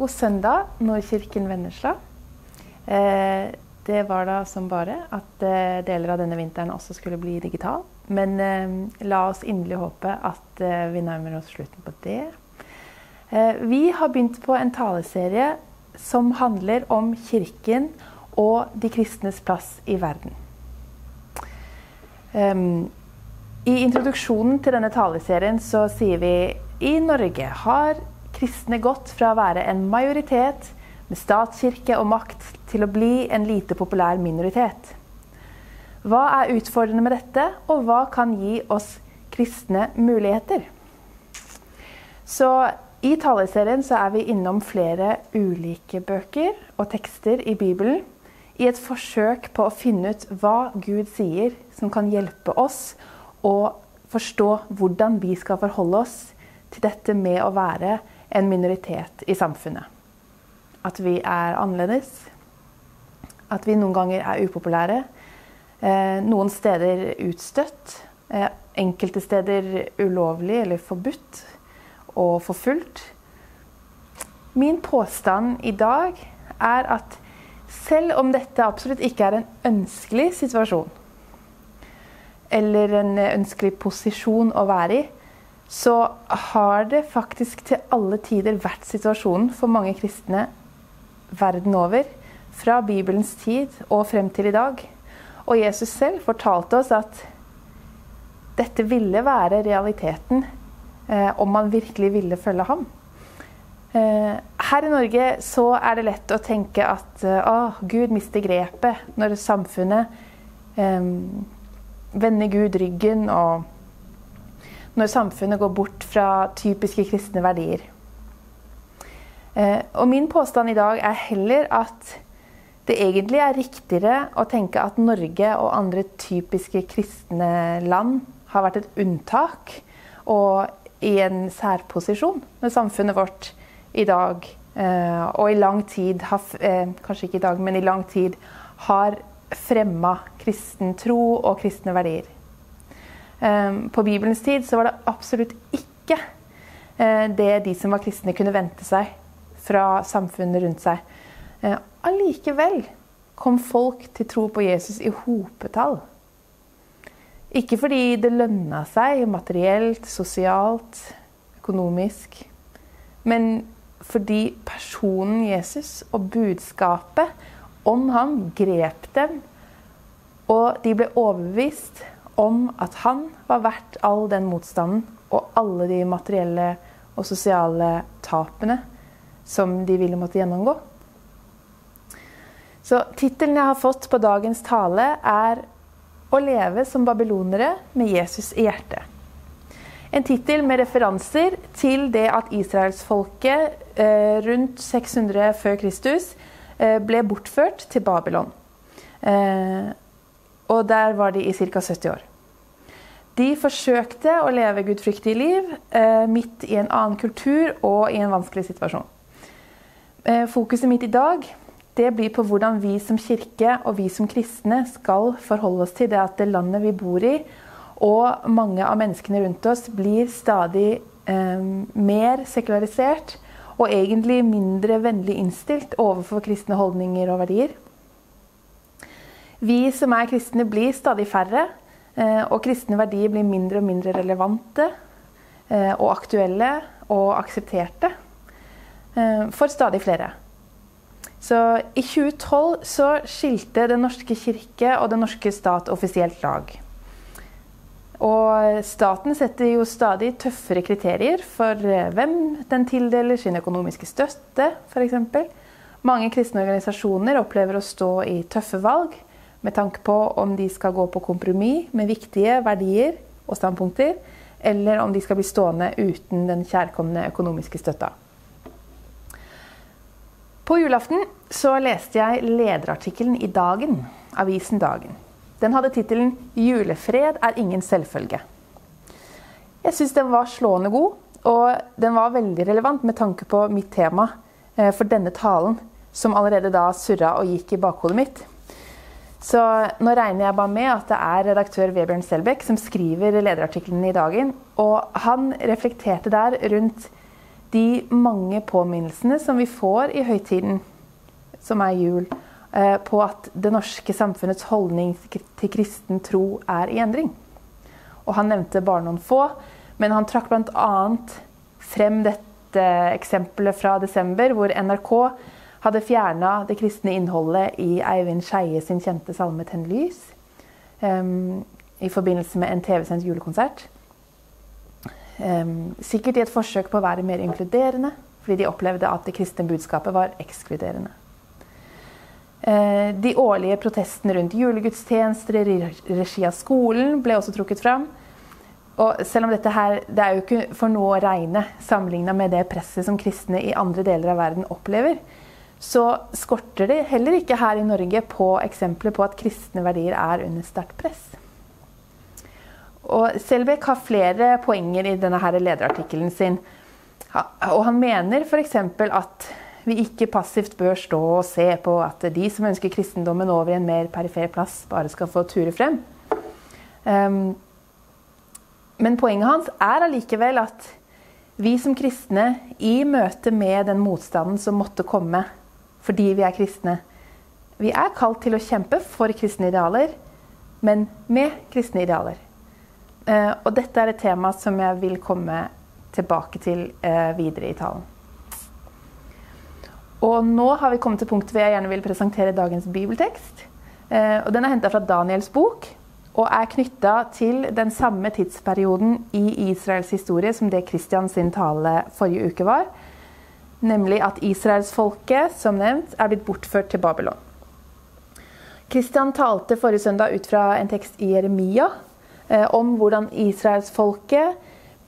God søndag, Nordkirken Vennesla. Eh, det var da som bare at eh, deler av denne vinteren også skulle bli digital. Men eh, la oss inderlig håpe at eh, vi nærmer oss slutten på det. Eh, vi har begynt på en taleserie som handler om Kirken og de kristnes plass i verden. Um, I introduksjonen til denne taleserien så sier vi i Norge har kristne gått fra å være en majoritet med statskirke og makt til å bli en lite populær minoritet. Hva er utfordrende med dette, og hva kan gi oss kristne muligheter? Så i taleserien så er vi innom flere ulike bøker og tekster i Bibelen i et forsøk på å finne ut hva Gud sier som kan hjelpe oss å forstå hvordan vi skal forholde oss til dette med å være en minoritet i samfunnet. At vi er annerledes. At vi noen ganger er upopulære. Eh, noen steder utstøtt. Eh, enkelte steder ulovlig eller forbudt og forfulgt. Min påstand i dag er at selv om dette absolutt ikke er en ønskelig situasjon, eller en ønskelig posisjon å være i, så har det faktisk til alle tider vært situasjonen for mange kristne verden over. Fra Bibelens tid og frem til i dag. Og Jesus selv fortalte oss at dette ville være realiteten eh, om man virkelig ville følge ham. Eh, her i Norge så er det lett å tenke at eh, Gud mister grepet når samfunnet eh, vender Gud ryggen og når samfunnet går bort fra typiske kristne verdier. Eh, og min påstand i dag er heller at det egentlig er riktigere å tenke at Norge og andre typiske kristne land har vært et unntak og i en særposisjon med samfunnet vårt i dag. Eh, og i lang tid har, eh, Kanskje ikke i dag, men i lang tid har fremma kristen tro og kristne verdier. Ehm, på Bibelens tid så var det absolutt ikke eh, det de som var kristne, kunne vente seg fra samfunnet rundt seg. Eh, allikevel kom folk til tro på Jesus i hopetall. Ikke fordi det lønna seg materielt, sosialt, økonomisk, men fordi personen Jesus og budskapet om ham grep dem, og de ble overbevist om at han var verdt all den motstanden og alle de materielle og sosiale tapene som de ville måtte gjennomgå. Så tittelen jeg har fått på dagens tale, er 'Å leve som babylonere med Jesus i hjertet'. En tittel med referanser til det at israelsfolket eh, rundt 600 før Kristus eh, ble bortført til Babylon. Og der var de i ca. 70 år. De forsøkte å leve gudfryktig liv eh, midt i en annen kultur og i en vanskelig situasjon. Eh, fokuset mitt i dag det blir på hvordan vi som kirke og vi som kristne skal forholde oss til det at det landet vi bor i, og mange av menneskene rundt oss blir stadig eh, mer sekularisert og egentlig mindre vennlig innstilt overfor kristne holdninger og verdier. Vi som er kristne, blir stadig færre. Eh, og kristne verdier blir mindre og mindre relevante eh, og aktuelle og aksepterte eh, for stadig flere. Så I 2012 så skilte Den norske kirke og Den norske stat offisielt lag. Og staten setter jo stadig tøffere kriterier for hvem den tildeler sin økonomiske støtte, f.eks. Mange kristne organisasjoner opplever å stå i tøffe valg med tanke på om de skal gå på kompromiss med viktige verdier og standpunkter, eller om de skal bli stående uten den kjærkomne økonomiske støtta. På julaften så leste jeg lederartikkelen i Dagen, avisen Dagen. Den hadde tittelen 'Julefred er ingen selvfølge'. Jeg syns den var slående god, og den var veldig relevant med tanke på mitt tema eh, for denne talen, som allerede da surra og gikk i bakhodet mitt. Så nå regner jeg bare med at det er redaktør Vebjørn Selbekk som skriver lederartikkelen i Dagen. Og han reflekterte der rundt de mange påminnelsene som vi får i høytiden, som er jul, eh, på at det norske samfunnets holdning til kristen tro er i endring. Og han nevnte bare noen få, men han trakk bl.a. frem dette eksempelet fra desember, hvor NRK hadde fjerna det kristne innholdet i Eivind Skeie sin kjente salme 'Tenn lys' um, i forbindelse med en TV-sendt julekonsert. Um, sikkert i et forsøk på å være mer inkluderende, fordi de opplevde at det kristne budskapet var ekskluderende. Uh, de årlige protestene rundt julegudstjenester i regi av skolen ble også trukket fram. Og selv om dette her, det er jo ikke for noe å regne sammenligna med det presset som kristne i andre deler av verden opplever, så skorter det heller ikke her i Norge på eksempler på at kristne verdier er under sterkt press. Og Selbekk har flere poenger i denne lederartikkelen sin. Og han mener f.eks. at vi ikke passivt bør stå og se på at de som ønsker kristendommen over i en mer perifer plass, bare skal få ture frem. Um, men poenget hans er allikevel at vi som kristne, i møte med den motstanden som måtte komme fordi vi er kristne Vi er kalt til å kjempe for kristne idealer, men med kristne idealer. Eh, og dette er et tema som jeg vil komme tilbake til eh, videre i talen. Og nå har vi kommet til punktet hvor jeg gjerne vil presentere dagens bibeltekst. Eh, og den er henta fra Daniels bok, og er knytta til den samme tidsperioden i Israels historie som det Kristians tale forrige uke var. Nemlig at israelsfolket, som nevnt, er blitt bortført til Babylon. Kristian talte forrige søndag ut fra en tekst i Jeremia eh, om hvordan israelsfolket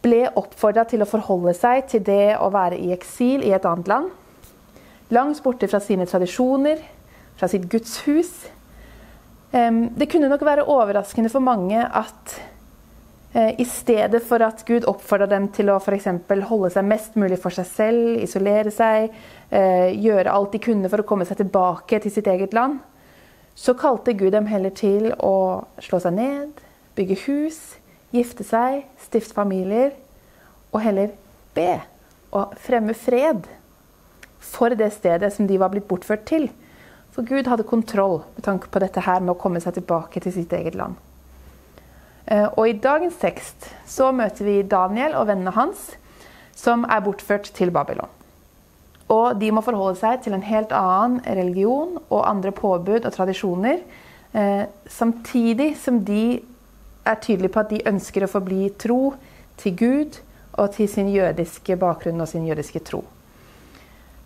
ble oppfordra til å forholde seg til det å være i eksil i et annet land. Langt borte fra sine tradisjoner, fra sitt gudshus det kunne nok være overraskende for mange at eh, i stedet for at Gud oppfordrer dem til å f.eks. holde seg mest mulig for seg selv, isolere seg, eh, gjøre alt de kunne for å komme seg tilbake til sitt eget land, så kalte Gud dem heller til å slå seg ned, bygge hus, gifte seg, stifte familier, og heller be og fremme fred for det stedet som de var blitt bortført til. For Gud hadde kontroll med tanke på dette her med å komme seg tilbake til sitt eget land. Eh, og i dagens tekst så møter vi Daniel og vennene hans, som er bortført til Babylon. Og de må forholde seg til en helt annen religion og andre påbud og tradisjoner, eh, samtidig som de er tydelige på at de ønsker å forbli tro til Gud og til sin jødiske bakgrunn og sin jødiske tro.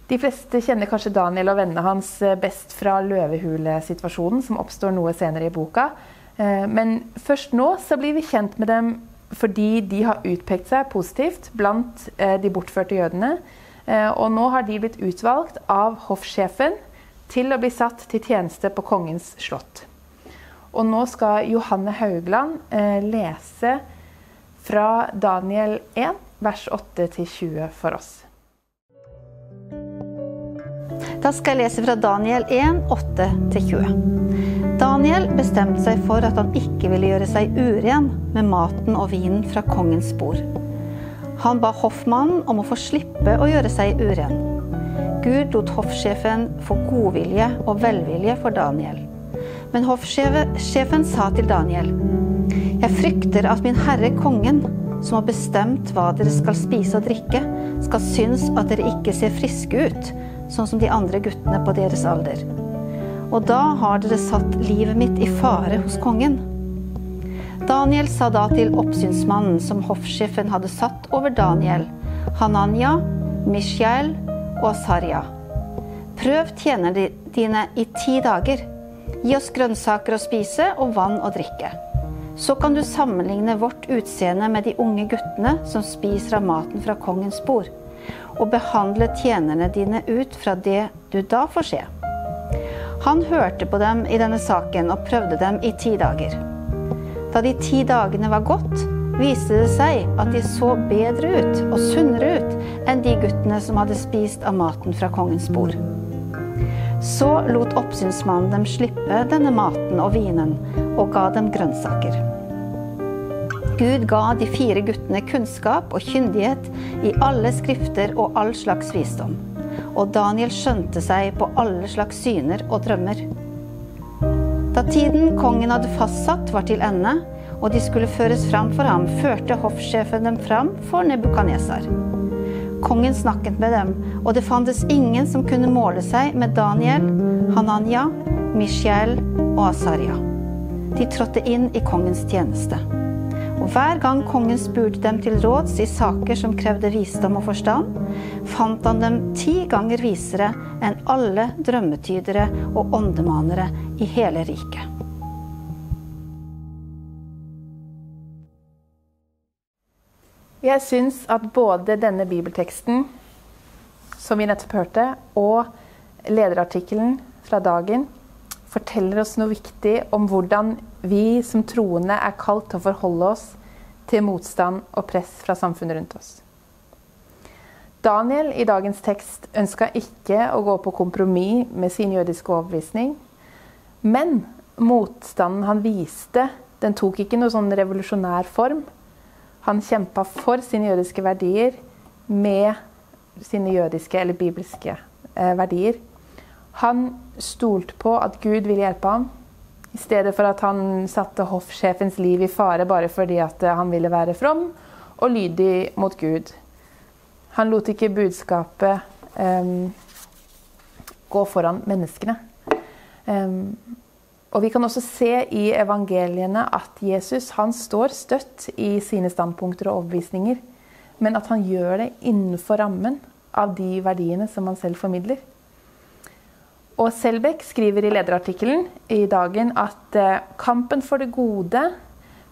De fleste kjenner kanskje Daniel og vennene hans eh, best fra løvehulesituasjonen, som oppstår noe senere i boka. Eh, men først nå så blir vi kjent med dem fordi de har utpekt seg positivt blant eh, de bortførte jødene. Og nå har de blitt utvalgt av hoffsjefen til å bli satt til tjeneste på kongens slott. Og nå skal Johanne Haugland lese fra Daniel 1, vers 8-20 for oss. Da skal jeg lese fra Daniel 1, 8-20. Daniel bestemte seg for at han ikke ville gjøre seg uren med maten og vinen fra kongens bord. Han ba hoffmannen om å få slippe å gjøre seg uren. Gud lot hoffsjefen få godvilje og velvilje for Daniel. Men hoffsjefen sa til Daniel, jeg frykter at min herre kongen, som har bestemt hva dere skal spise og drikke, skal synes at dere ikke ser friske ut, sånn som de andre guttene på deres alder. Og da har dere satt livet mitt i fare hos kongen. Daniel sa da til oppsynsmannen som hoffsjefen hadde satt over Daniel, Hananya, Mishael og Sarja. Prøv tjenerne dine i ti dager. Gi oss grønnsaker å spise og vann å drikke. Så kan du sammenligne vårt utseende med de unge guttene som spiser av maten fra kongens bord og behandle tjenerne dine ut fra det du da får se. Han hørte på dem i denne saken og prøvde dem i ti dager. Da de ti dagene var gått, viste det seg at de så bedre ut og sunnere ut enn de guttene som hadde spist av maten fra kongens bord. Så lot oppsynsmannen dem slippe denne maten og vinen, og ga dem grønnsaker. Gud ga de fire guttene kunnskap og kyndighet i alle skrifter og all slags visdom. Og Daniel skjønte seg på alle slags syner og drømmer. Da tiden kongen hadde fastsatt var til ende, og de skulle føres fram for ham, førte hoffsjefen dem fram for Nebukadnesar. Kongen snakket med dem, og det fantes ingen som kunne måle seg med Daniel, Hananya, Mishael og Asaria. De trådte inn i kongens tjeneste. Og hver gang kongen spurte dem til råds i saker som krevde visdom og forstand, fant han dem ti ganger visere enn alle drømmetydere og åndemanere i hele riket. Jeg syns at både denne bibelteksten, som vi nettopp hørte, og lederartikkelen fra dagen forteller oss noe viktig om hvordan vi som troende er kalt til å forholde oss til motstand og press fra samfunnet rundt oss. Daniel i dagens tekst ønska ikke å gå på kompromiss med sin jødiske overbevisning. Men motstanden han viste, den tok ikke noe sånn revolusjonær form. Han kjempa for sine jødiske verdier med sine jødiske eller bibelske eh, verdier. Han stolte på at Gud ville hjelpe ham, i stedet for at han satte hoffsjefens liv i fare bare fordi eh, han ville være from og lydig mot Gud. Han lot ikke budskapet um, gå foran menneskene. Um, og Vi kan også se i evangeliene at Jesus han står støtt i sine standpunkter og overbevisninger, men at han gjør det innenfor rammen av de verdiene som han selv formidler. Og Selbekk skriver i lederartikkelen i dagen at eh, kampen for det gode,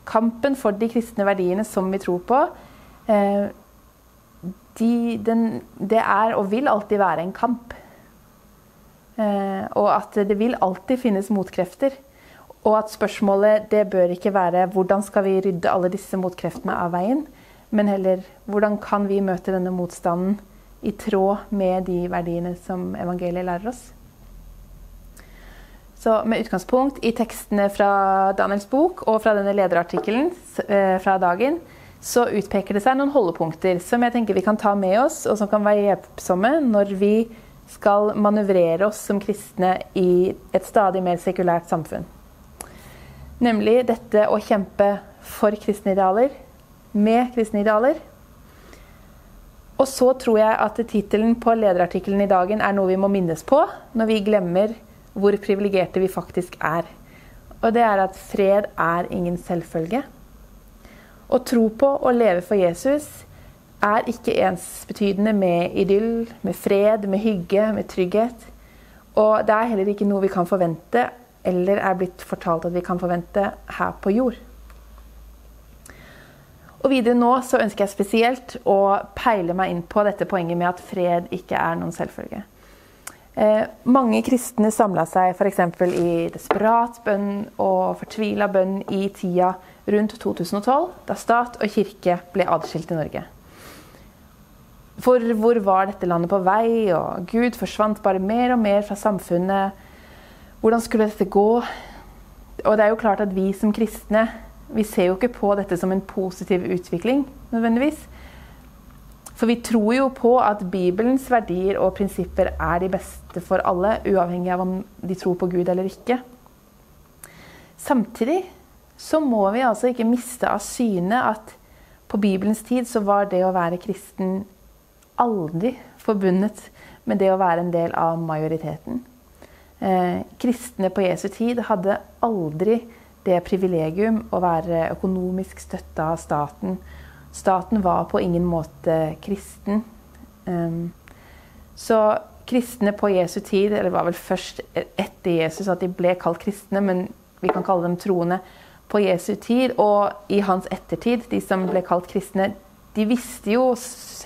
kampen for de kristne verdiene som vi tror på, eh, de, den, det er og vil alltid være en kamp. Eh, og at det vil alltid finnes motkrefter. Og at spørsmålet det bør ikke være hvordan skal vi rydde alle disse motkreftene av veien, men heller hvordan kan vi møte denne motstanden i tråd med de verdiene som evangeliet lærer oss. Så med utgangspunkt i tekstene fra Daniels bok og fra denne lederartikkelen eh, fra dagen, så utpeker det seg noen holdepunkter som jeg tenker vi kan ta med oss, og som kan være hjelpsomme når vi skal manøvrere oss som kristne i et stadig mer sekulært samfunn. Nemlig dette å kjempe for kristne idealer, med kristne idealer. Og så tror jeg at tittelen på lederartikkelen i dagen er noe vi må minnes på når vi glemmer hvor privilegerte vi faktisk er. Og det er at fred er ingen selvfølge. Å tro på og leve for Jesus er ikke ensbetydende med idyll, med fred, med hygge, med trygghet. Og det er heller ikke noe vi kan forvente, eller er blitt fortalt at vi kan forvente her på jord. Og videre nå så ønsker jeg spesielt å peile meg inn på dette poenget med at fred ikke er noen selvfølge. Eh, mange kristne samla seg f.eks. i desperat bønn og fortvila bønn i tida rundt 2012, da stat og kirke ble adskilt i Norge. For hvor var dette landet på vei, og Gud forsvant bare mer og mer fra samfunnet. Hvordan skulle dette gå? Og det er jo klart at vi som kristne vi ser jo ikke på dette som en positiv utvikling nødvendigvis. For vi tror jo på at Bibelens verdier og prinsipper er de beste for alle, uavhengig av om de tror på Gud eller ikke. Samtidig så må vi altså ikke miste av syne at på Bibelens tid så var det å være kristen aldri forbundet med det å være en del av majoriteten. Eh, kristne på Jesu tid hadde aldri det privilegium å være økonomisk støtta av staten. Staten var på ingen måte kristen. Um, så kristne på Jesu tid, eller det var vel først etter Jesus at de ble kalt kristne, men vi kan kalle dem troende, på Jesu tid og i hans ettertid, de som ble kalt kristne, de visste jo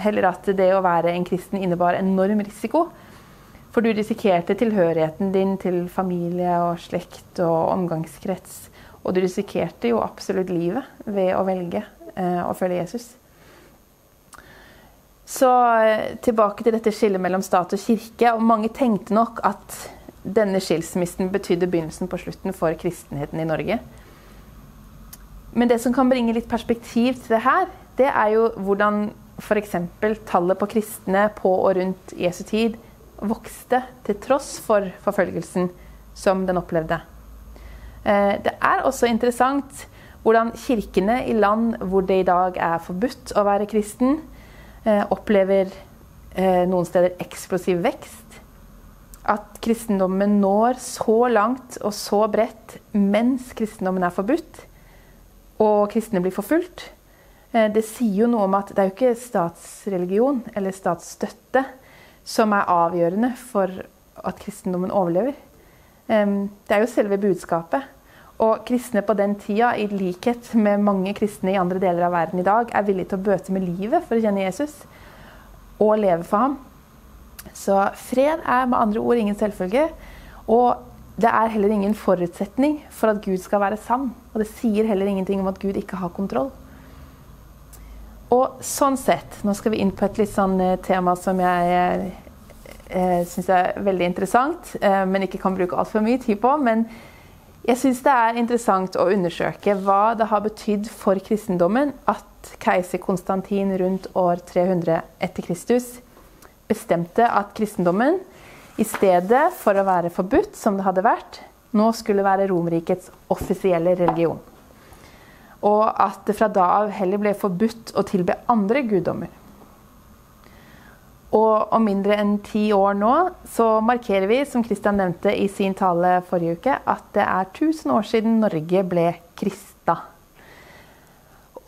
heller at det å være en kristen innebar enorm risiko. For du risikerte tilhørigheten din til familie og slekt og omgangskrets. Og du risikerte jo absolutt livet ved å velge å følge Jesus. Så eh, tilbake til dette skillet mellom stat og kirke. og Mange tenkte nok at denne skilsmissen betydde begynnelsen på slutten for kristenheten i Norge. Men det som kan bringe litt perspektiv til det her, det er jo hvordan f.eks. tallet på kristne på og rundt Jesu tid vokste til tross for forfølgelsen som den opplevde. Eh, det er også interessant hvordan kirkene i land hvor det i dag er forbudt å være kristen, eh, opplever eh, noen steder eksplosiv vekst. At kristendommen når så langt og så bredt mens kristendommen er forbudt, og kristne blir forfulgt. Det sier jo noe om at det er jo ikke statsreligion eller statsstøtte som er avgjørende for at kristendommen overlever. Det er jo selve budskapet. Og kristne på den tida, i likhet med mange kristne i andre deler av verden i dag, er villige til å bøte med livet for å kjenne Jesus og leve for ham. Så fred er med andre ord ingen selvfølge. Og det er heller ingen forutsetning for at Gud skal være sann. Og det sier heller ingenting om at Gud ikke har kontroll. Og sånn sett, nå skal vi inn på et litt sånn eh, tema som jeg eh, syns er veldig interessant, eh, men ikke kan bruke altfor mye tid på. men jeg syns det er interessant å undersøke hva det har betydd for kristendommen at keiser Konstantin rundt år 300 etter Kristus bestemte at kristendommen i stedet for å være forbudt, som det hadde vært, nå skulle være Romerrikets offisielle religion. Og at det fra da av heller ble forbudt å tilbe andre guddommer. Og om mindre enn ti år nå så markerer vi, som Kristian nevnte i sin tale forrige uke, at det er 1000 år siden Norge ble krista.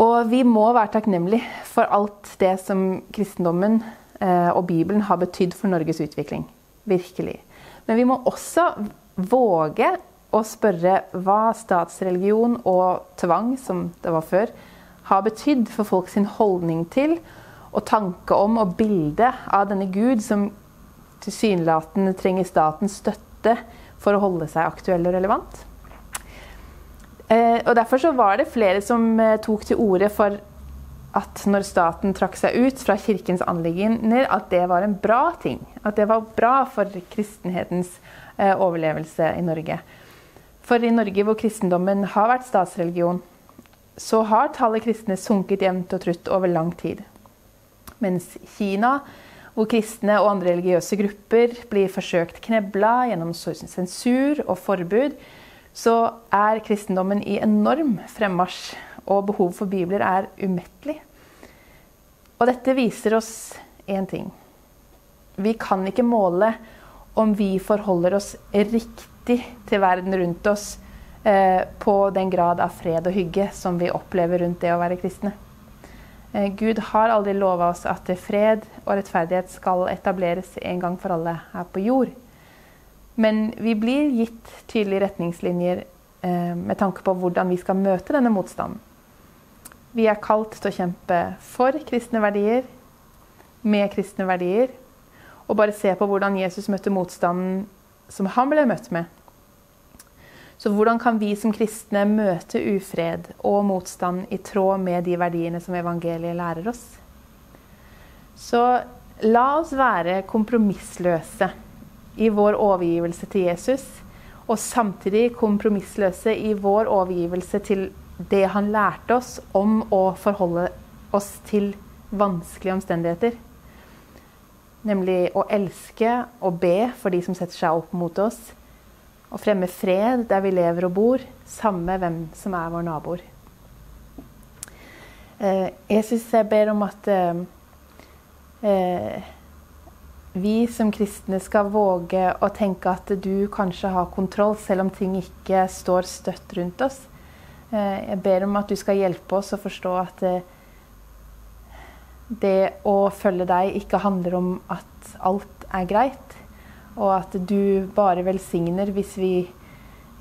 Og vi må være takknemlige for alt det som kristendommen eh, og Bibelen har betydd for Norges utvikling. Virkelig. Men vi må også våge å spørre hva statsreligion og tvang, som det var før, har betydd for folk sin holdning til og tanke om og bilde av denne Gud som tilsynelatende trenger statens støtte for å holde seg aktuell og relevant. Eh, og Derfor så var det flere som eh, tok til orde for at når staten trakk seg ut fra kirkens anliggender, at det var en bra ting. At det var bra for kristenhetens eh, overlevelse i Norge. For i Norge, hvor kristendommen har vært statsreligion, så har tallet kristne sunket jevnt og trutt over lang tid. Mens Kina, hvor kristne og andre religiøse grupper blir forsøkt knebla gjennom sensur og forbud, så er kristendommen i enorm fremmarsj, og behovet for bibler er umettelig. Og dette viser oss én ting. Vi kan ikke måle om vi forholder oss riktig til verden rundt oss eh, på den grad av fred og hygge som vi opplever rundt det å være kristne. Eh, Gud har aldri lova oss at fred og rettferdighet skal etableres en gang for alle her på jord. Men vi blir gitt tydelige retningslinjer eh, med tanke på hvordan vi skal møte denne motstanden. Vi er kalt til å kjempe for kristne verdier, med kristne verdier, og bare se på hvordan Jesus møtte motstanden som han ble møtt med. Så hvordan kan vi som kristne møte ufred og motstand i tråd med de verdiene som evangeliet lærer oss? Så la oss være kompromissløse i vår overgivelse til Jesus, og samtidig kompromissløse i vår overgivelse til det han lærte oss om å forholde oss til vanskelige omstendigheter. Nemlig å elske og be for de som setter seg opp mot oss og fremme fred der vi lever og bor, samme hvem som er vår naboer. Eh, jeg syns jeg ber om at eh, eh, vi som kristne skal våge å tenke at du kanskje har kontroll, selv om ting ikke står støtt rundt oss. Jeg ber om at du skal hjelpe oss å forstå at det å følge deg ikke handler om at alt er greit, og at du bare velsigner hvis vi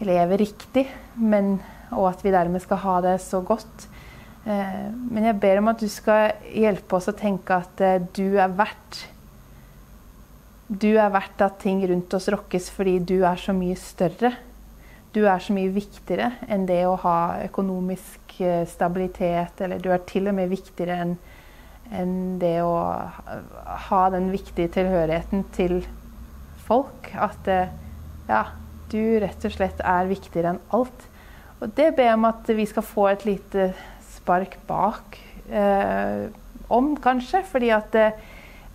lever riktig, men, og at vi dermed skal ha det så godt. Eh, men jeg ber om at du skal hjelpe oss å tenke at eh, du er verdt Du er verdt at ting rundt oss rokkes fordi du er så mye større. Du er så mye viktigere enn det å ha økonomisk eh, stabilitet, eller du er til og med viktigere enn det å ha den viktige tilhørigheten til folk. At ja, du rett og slett er viktigere enn alt. Og det ber jeg om at vi skal få et lite spark bak eh, om, kanskje. Fordi at eh,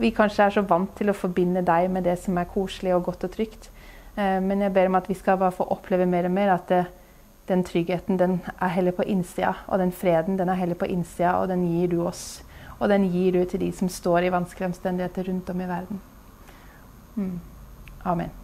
vi kanskje er så vant til å forbinde deg med det som er koselig og godt og trygt. Eh, men jeg ber om at vi skal bare få oppleve mer og mer at det, den tryggheten den er heller på innsida. Og den freden den er heller på innsida, og den gir du oss. Og den gir du til de som står i vanskelige omstendigheter rundt om i verden. Mm. Amen.